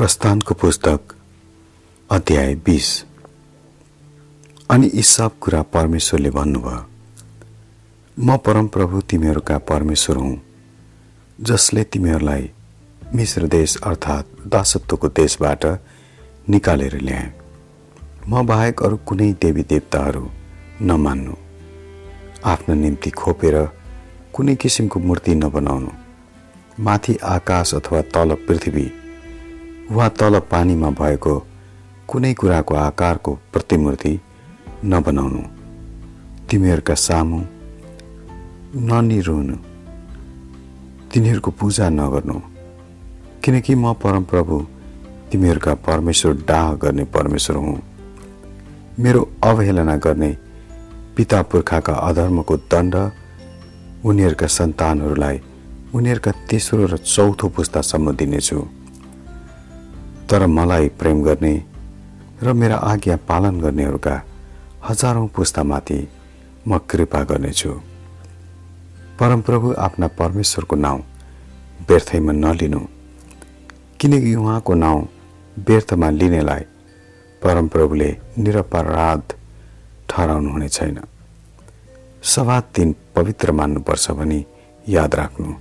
प्रस्थानको पुस्तक अध्याय बिस। अनि यी सब कुरा परमेश्वरले भन्नुभयो म परमप्रभु तिमीहरूका परमेश्वर हुँ जसले तिमीहरूलाई मिश्र देश अर्थात् दासत्वको देशबाट निकालेर ल्याए। म बाहेक अरू कुनै देवी देवताहरू नमान्नु। आफ्नो निम्ति खोपेर कुनै किसिमको मूर्ति नबनाउनु। माथि आकाश अथवा तल पृथ्वी वा तल पानीमा भएको कुनै कुराको आकारको प्रतिमूर्ति नबनाउनु। तिमीहरूका सामु ननिरुनु। तिनीहरूको पूजा नगर्नु। किनकि म परमप्रभु तिमीहरूका परमेश्वर डाह गर्ने परमेश्वर हुँ। मेरो अवहेलना गर्ने पिता पुर्खाका अधर्मको दण्ड उनीहरूका सन्तानहरूलाई उनीहरूका तेस्रो र चौथो पुस्तासम्म दिनेछु। तर मलाई प्रेम गर्ने र मेरा आज्ञा पालन गर्नेहरूका हजारौँ पुस्तामाथि म कृपा गर्नेछु। परमप्रभु आफ्ना परमेश्वरको नाउँ व्यर्थैमा नलिनु। किनकि उहाँको नाउँ व्यर्थमा लिनेलाई परमप्रभुले निरपराध ठहराउनु हुने छैन। सभा दिन पवित्र मान्नुपर्छ भनी याद राख्नु।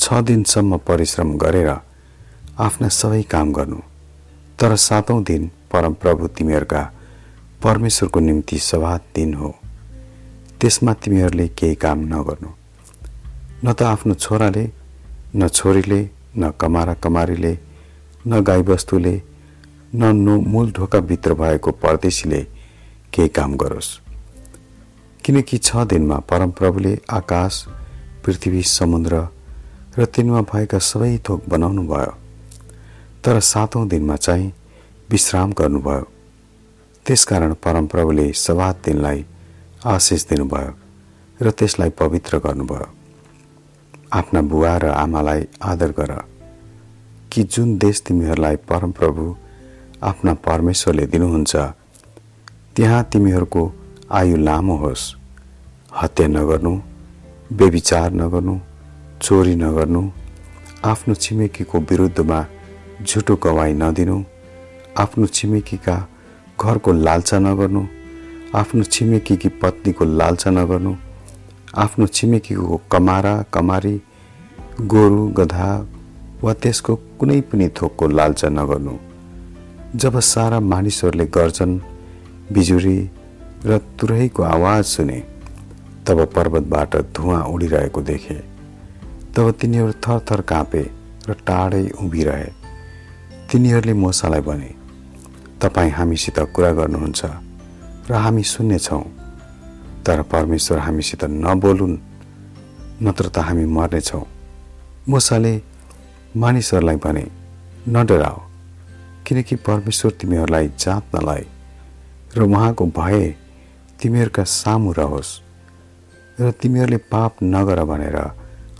छ दिनसम्म परिश्रम गरेर आफ्ना सबै काम गर्नु। तर सातौँ दिन परमप्रभु तिमीहरूका परमेश्वरको निम्ति सवाद दिन हो। त्यसमा तिमीहरूले केही काम नगर्नु। न त आफ्नो छोराले न छोरीले न कमारा कमारीले न गाईबस्तुले न नो मूल ढोकाभित्र भएको परदेशीले केही काम गरोस्। किनकि छ दिनमा परमप्रभुले आकाश पृथ्वी समुद्र र तिनमा भएका सबै थोक बनाउनु भयो तर सातौँ दिनमा चाहिँ विश्राम गर्नुभयो। त्यसकारण परमप्रभुले सवात दिनलाई आशिष दिनुभयो र त्यसलाई पवित्र गर्नुभयो। आफ्ना बुवा र आमालाई आदर गर कि जुन देश तिमीहरूलाई परमप्रभु आफ्ना परमेश्वरले दिनुहुन्छ त्यहाँ तिमीहरूको आयु लामो होस्। हत्या नगर्नु बेविचार नगर्नु चोरी नगर्नु आफ्नो छिमेकीको विरुद्धमा झुटो गवाई नदिनु आफ्नो छिमेकीका घरको लालचा नगर्नु आफ्नो छिमेकीकी पत्नीको लालचा नगर्नु आफ्नो छिमेकीको कमारा कमारी गोरु गधा वा त्यसको कुनै पनि थोकको लालचा नगर्नु। जब सारा मानिसहरूले गर्छन् बिजुरी र तुरैको आवाज सुने तब पर्वतबाट धुवा उडिरहेको देखे तब तिनीहरू थरथर काँपे र टाढै उभिरहे। तिनीहरूले मोसालाई भने तपाईँ हामीसित कुरा गर्नुहुन्छ र हामी सुन्नेछौँ। तर परमेश्वर हामीसित नबोलुन् नत्र त हामी मर्नेछौँ। मोसाले मानिसहरूलाई भने न डराओ किनकि परमेश्वर तिमीहरूलाई जाँच्नलाई र उहाँको भय तिमीहरूका सामु रहोस् र तिमीहरूले पाप नगर भनेर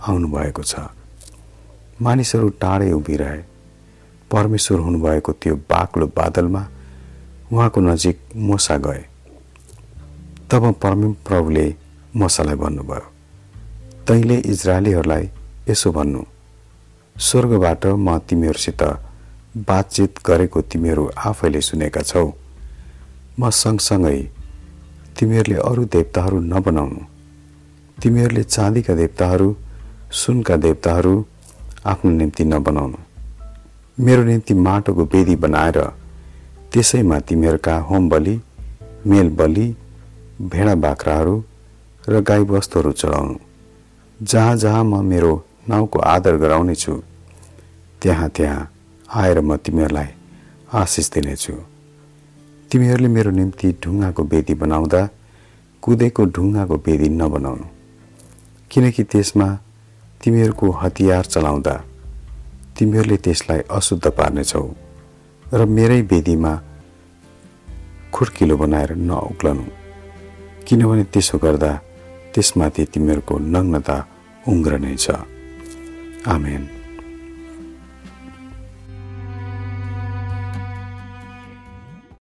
आउनुभएको छ। मानिसहरू टाढै उभिरहे। परमेश्वर हुनुभएको त्यो बाक्लो बादलमा उहाँको नजिक मोसा गए। तब परमप्रभुले मोसालाई भन्नुभयो तैँले इजरायलीहरूलाई यसो भन्नु स्वर्गबाट म तिमीहरूसित बातचित गरेको तिमीहरू आफैले सुनेका छौ। म सँगसँगै तिमीहरूले अरू देवताहरू नबनाउनु तिमीहरूले चाँदीका देवताहरू सुनका देवताहरू आफ्नो निम्ति नबनाउनु। मेरो निम्ति माटोको वेदी बनाएर त्यसैमा तिमीहरूका होम बलि मेल बलि भेडा बाख्राहरू र गाईबस्तुहरू चढाउनु। जहाँ जहाँ म मेरो नाउँको आदर गराउने छु त्यहाँ त्यहाँ आएर म तिमीहरूलाई आशिष दिनेछु। तिमीहरूले मेरो निम्ति ढुङ्गाको वेदी बनाउँदा कुदेको ढुङ्गाको वेदी नबनाउनु। किनकि त्यसमा तिमीहरूको हतियार चलाउँदा तिमीहरूले त्यसलाई अशुद्ध पार्नेछौ र मेरै वेदीमा खुड्किलो बनाएर नउक्लनु। किनभने त्यसो गर्दा त्यसमाथि तिमीहरूको नग्नता उङ्ग्रने छ। आमेन।